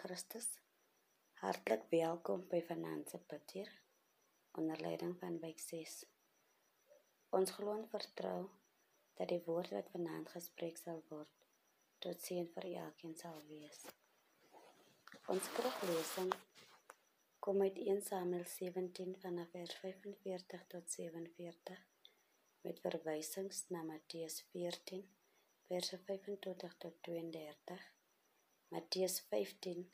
Christus. Hartlik welkom by Finanse Peter onder leiding van Wyk 6. Ons glo en vertrou dat die woord wat vanaand gespreek sal word tot seën vir elkeen sal wees. Ons skriflesing kom uit 1 Samuel 17 vanaf vers 45 tot 47 met verwysings na Matteus 14 verse 25 tot 32 Matteus 15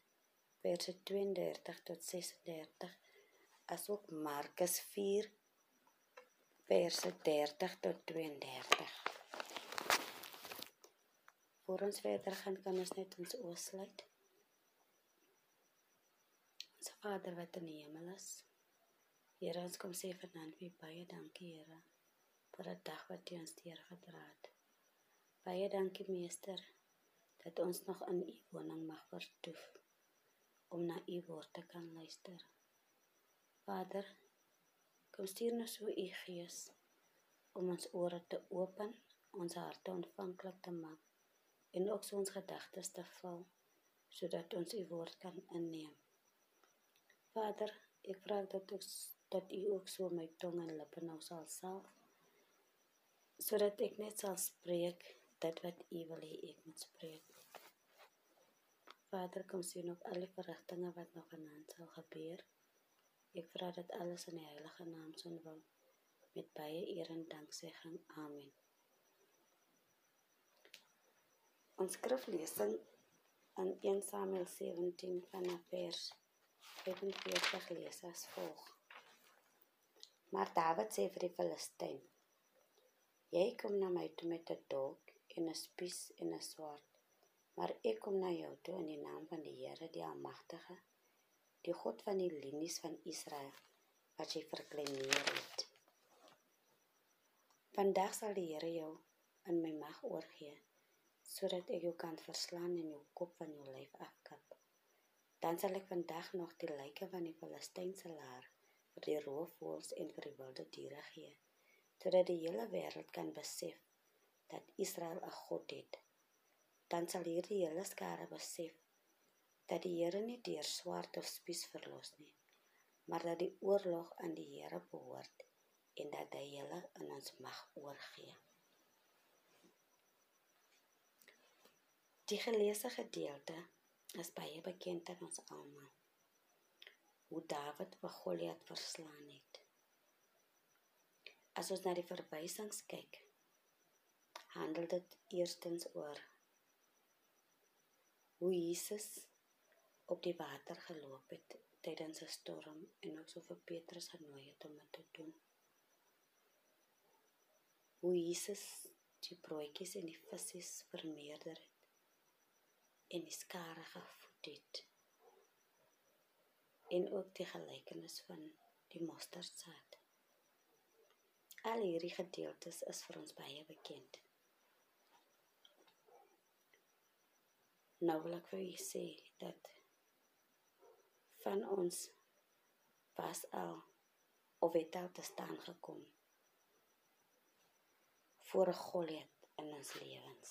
verse 32 tot 36 asook Markus 4 verse 30 tot 32. Voor ons verder gaan kan ons net ons oë sluit. Ons Vader wat in die hemel is. Here ons kom sê vanaand vir baie dankie Here vir 'n dag wat U ons deurgedra het. Baie dankie Meester dat ons nog in u woning mag vertoef om na u woord te kan luister. Vader, kom stuur nou so u gees om ons ore te open, ons harte ontvanklik te maak en ook so ons gedagtes te vul sodat ons u woord kan inneem. Vader, ek vra dat ek dat u ook so my tong en lippe nou sal salf sodat ek net sal spreek dit wat u wil hê ek moet spreek. Vader, kom sien op alle verrigtinge wat nog vanaand sal gebeur. Ek vra dat alles in die heilige naam son wil met baie eer en danksegging. Amen. Ons skriflesing in 1 Samuel 17 vanaf vers 45 lees as volg. Maar Dawid sê vir die Filistyn: Jy kom na my toe met 'n dolk en 'n spies en 'n swaard. Maar ek kom na jou toe in die naam van die Here, die Almagtige, die God van die linies van Israel, wat jy verkleineer het. Vandag sal die Here jou in my mag oorgee, sodat ek jou kan verslaan en jou kop van jou lyf afkap. Dan sal ek vandag nog die lyke van die Filistynse laar vir die roofvoëls en vir die wilde diere gee, sodat die hele wêreld kan besef dat Israel 'n God het dan sal hierdie hele skare besef dat die Here nie deur swart of spies verlos nie, maar dat die oorlog aan die Here behoort en dat hy hulle in ons mag oorgee. Die geleesde gedeelte is baie bekend aan ons almal. Hoe Dawid vir Goliat verslaan het. As ons na die verwysings kyk, handel dit eerstens oor hoe Jesus op die water geloop het tydens 'n storm en ook so vir Petrus genooi het om dit te doen. Hoe Jesus die broodjies en die visse vermeerder het en die skare gevoed het. En ook die gelykenis van die mosterdsaad. Al hierdie gedeeltes is vir ons baie bekend. Nou wil ek vir u sê dat van ons was al of het al te staan gekom voor 'n Goliat in ons lewens.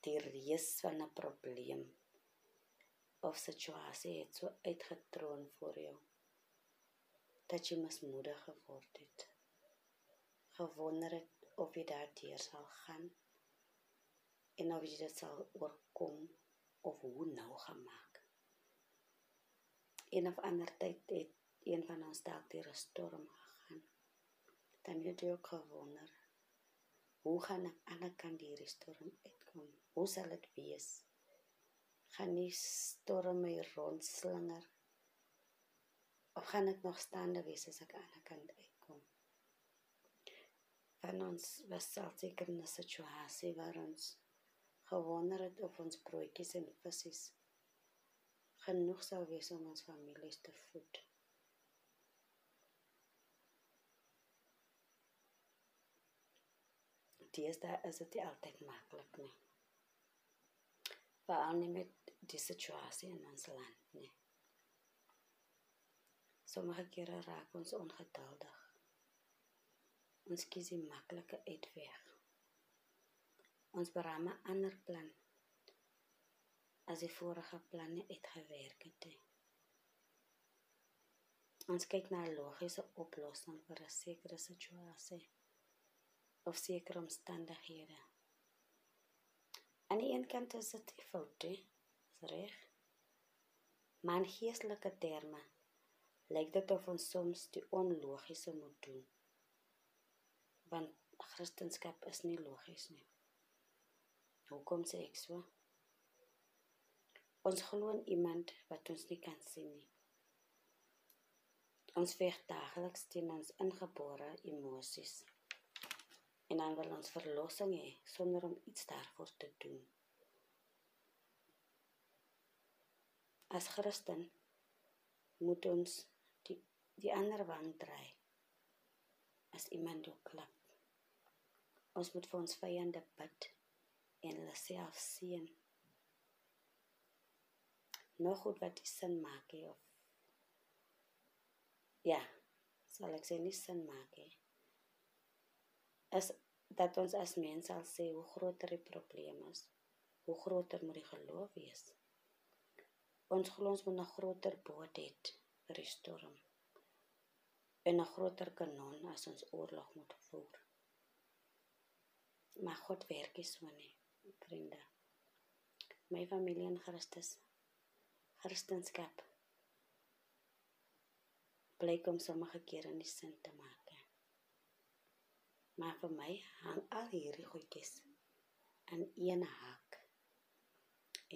Die reus van 'n probleem of situasie het so uitgetroon voor jou dat jy mismoedig geword het. Gewonder het of jy daardeur sal gaan en of jy dit sal oorkom of hoe nou gemaak. En of ander tyd het een van ons dalk deur 'n storm gegaan. Dan het jy ook gewonder hoe gaan ek aan die kant hierdie storm uitkom? Hoe sal dit wees? Gaan die storm my rondslinger? Of gaan ek nog staande wees as ek aan die kant uitkom? Van ons was seker in 'n situasie waar ons gewonder het of ons broodjies en visse genoeg sou wees om ons families te voed. Deesdae is dit altyd maklik nie. Veral nie met die situasie in ons land nie. Sommige kere raak ons ongeduldig. Ons kies die maklike uitweg ons beraam 'n ander plan as die vorige planne uitgewerk het. He. Ons kyk na 'n logiese oplossing vir 'n sekere situasie of sekere omstandighede. Aan die een kant is dit foute, is reg. Maar in geestelike terme lyk dit of ons soms die onlogiese moet doen. Want Christendom is nie logies nie. Hoekom sê ek so? Ons glo in iemand wat ons nie kan sien nie. Ons veg daagliks teen ons ingebore emosies. En dan wil ons verlossing hê sonder om iets daarvoor te doen. As Christen moet ons die die ander wang draai. As iemand ook klap. Ons moet vir ons vyande bid en hulle self sien. Nog goed wat die sin maak he, of ja, sal ek sê nie sin maak he. Is dat ons as mens sal sê hoe groter die probleem is, hoe groter moet die geloof wees. Ons glo ons moet 'n groter boot hê vir die storm. En 'n groter kanon as ons oorlog moet voer. Maar God werk nie so nie, vriende. My familie in Christus. Christenskap blyk om sommige kere nie sin te maak. Maar vir my hang al hierdie goedjies aan een haak.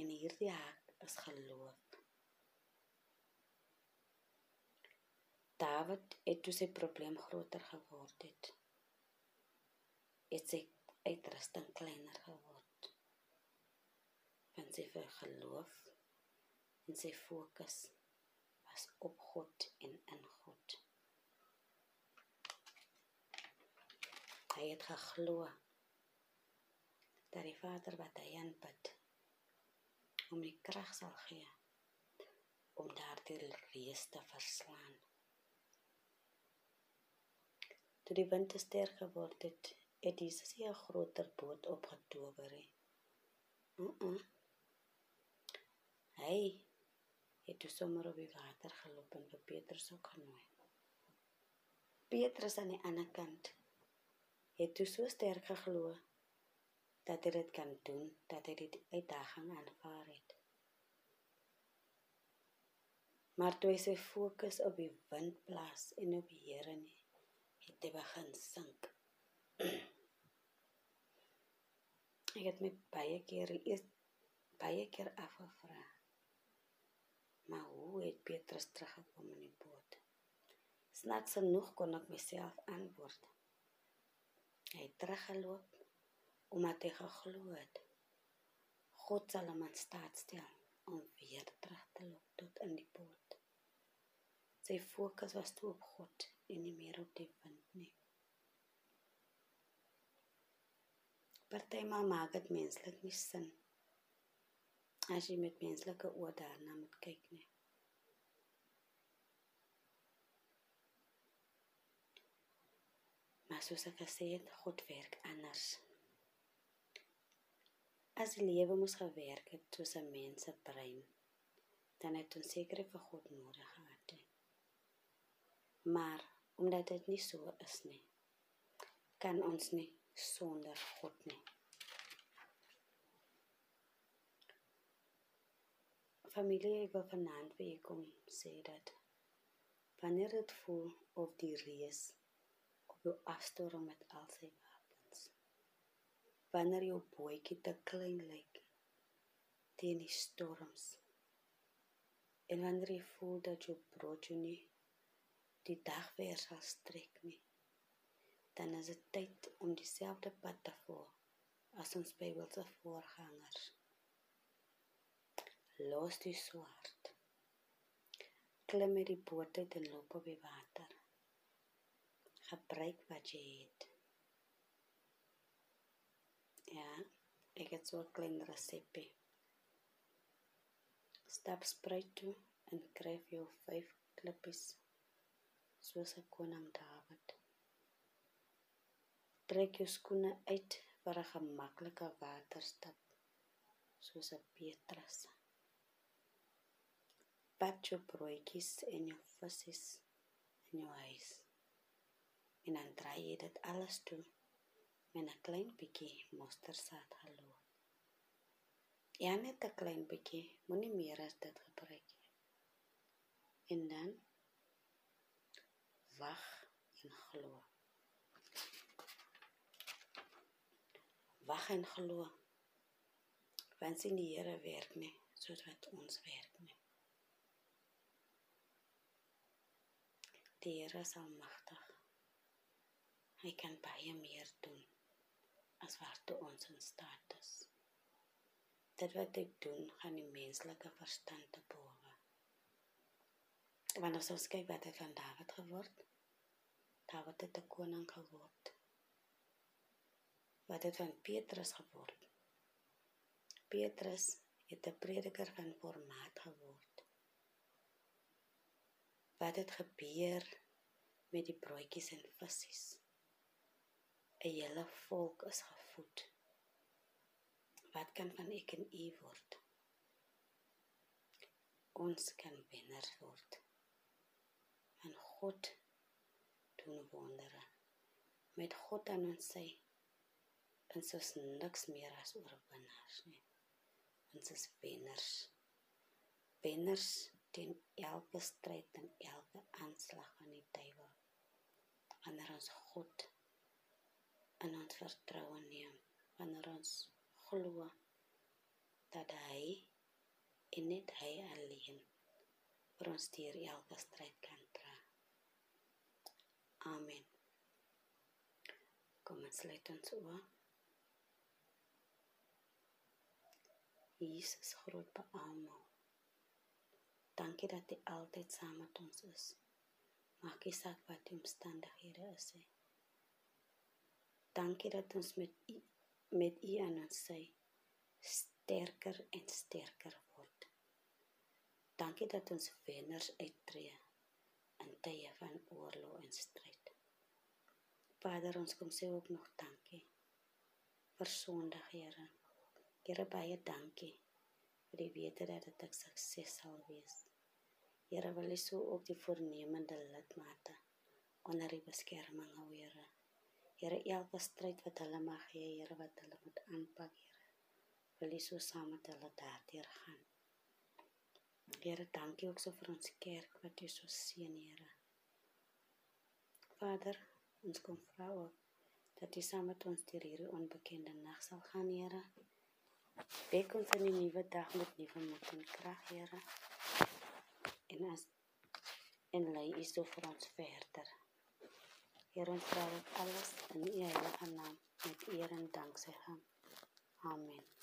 En hierdie haak is geloof. David het toe sy probleem groter geword het. Het sy uitrusting kleiner geword. Want sy vir geloof en sy fokus was op God en in God. Hy het geglo dat die Vader wat hy aanbid om die krag sal gee om daardie reus te verslaan. Toe die wind te sterk geword het, het Jesus 'n groter boot opgetower. Mm -mm. Hy het toe sommer op die water geloop en vir Petrus ook genooi. Petrus aan die ander kant het toe so sterk geglo dat hy dit kan doen, dat hy die uitdaging aanvaar het. Maar toe hy sy fokus op die wind plaas en op die Here nie, het hy begin sink. Ek het my baie keer eers baie keer afgevra Maar hoe het Petrus teruggekom in die boot? Snaaks genoeg kon ek myself antwoord. Hy het teruggeloop omdat hy geglo het. God sal hom in staat stel om weer terug te loop tot in die boot. Sy fokus was toe op God en nie meer op die wind nie. Partymal maak dit menslik nie sin as jy met menslike oë daarna moet kyk nie. Maar soos ek gesê het, God werk anders. As die lewe moes gewerk het soos 'n mens se brein, dan het ons seker vir God nodig gehad. Maar omdat dit nie so is nie, kan ons nie sonder God nie. familie ek wil vanaand vir julle kom sê dat wanneer dit voel of die reus op jou afstorm met al sy wapens wanneer jou bootjie te klein lyk teen die storms en wanneer jy voel dat jou broodjie nie die dag weer sal strek nie dan is dit tyd om dieselfde pad te volg as ons Bybelse voorgangers los die swart. Klim met die boot uit en loop op die water. Gebruik wat jy het. Ja, ek het so 'n klein resepie. Stap spruit toe en kry jou 5 klippies soos 'n koning Dawid. Trek jou skoene uit vir 'n gemaklike waterstap soos 'n Petrus. pat jou broodjies en jou visse in jou huis. En dan draai jy dit alles toe met 'n klein bietjie mostersaad hallo. Ja, net 'n klein bietjie, moenie meer as dit gebruik nie. En dan wag en glo. Wag en glo. Want sien die Here werk nie soos wat ons werk nie. Die Here is almagtig. Hy kan baie meer doen as wat ons in staat is. Dit wat ek doen, gaan die menslike verstand te bowe. Want as ons kyk wat het van Dawid geword, Dawid het 'n koning geword. Wat het van Petrus geword? Petrus het 'n prediker van formaat geword wat het gebeur met die broodjies en visse. 'n Hele volk is gevoed. Wat kan van ek en u word? Ons kan wenners word. En God doen wondere. Met God aan ons sy ons is niks meer as oorwinnaars nie. Ons is wenners. Wenners teen elke stryd en elke aanslag van die duiwel. Wanneer ons God in ons vertroue neem, wanneer ons glo dat hy en net hy alleen vir ons deur elke stryd kan dra. Amen. Kom ons sluit ons oë. Jesus groot beamoe. Dankie dat U altyd saam met ons is. Maak nie saak wat die omstandighede is nie. Dankie dat ons met U met U aan ons sy sterker en sterker word. Dankie dat ons wenners uittreë in tye van oorlog en stryd. Vader, ons kom sê ook nog dankie vir Sondag, Here. Here baie dankie vir die wete dat dit 'n sukses sal wees. Here wil U so ook die voornemende lidmate onder U beskerming hou, Here. Here elke stryd wat hulle mag hê, Here wat hulle moet aanpak, Here. Wil U so saam met hulle daardeur gaan. Here, dankie ook so vir ons kerk wat U so seën, Here. Vader, ons kom vra ook dat U saam met ons deur hierdie onbekende nag sal gaan, Here. Wek ons in die nuwe dag met nuwe moed en krag, Here. En as en lei U so vir ons verder. Here, ons vra dit alles in U heilige naam met eer en danksegging. Amen.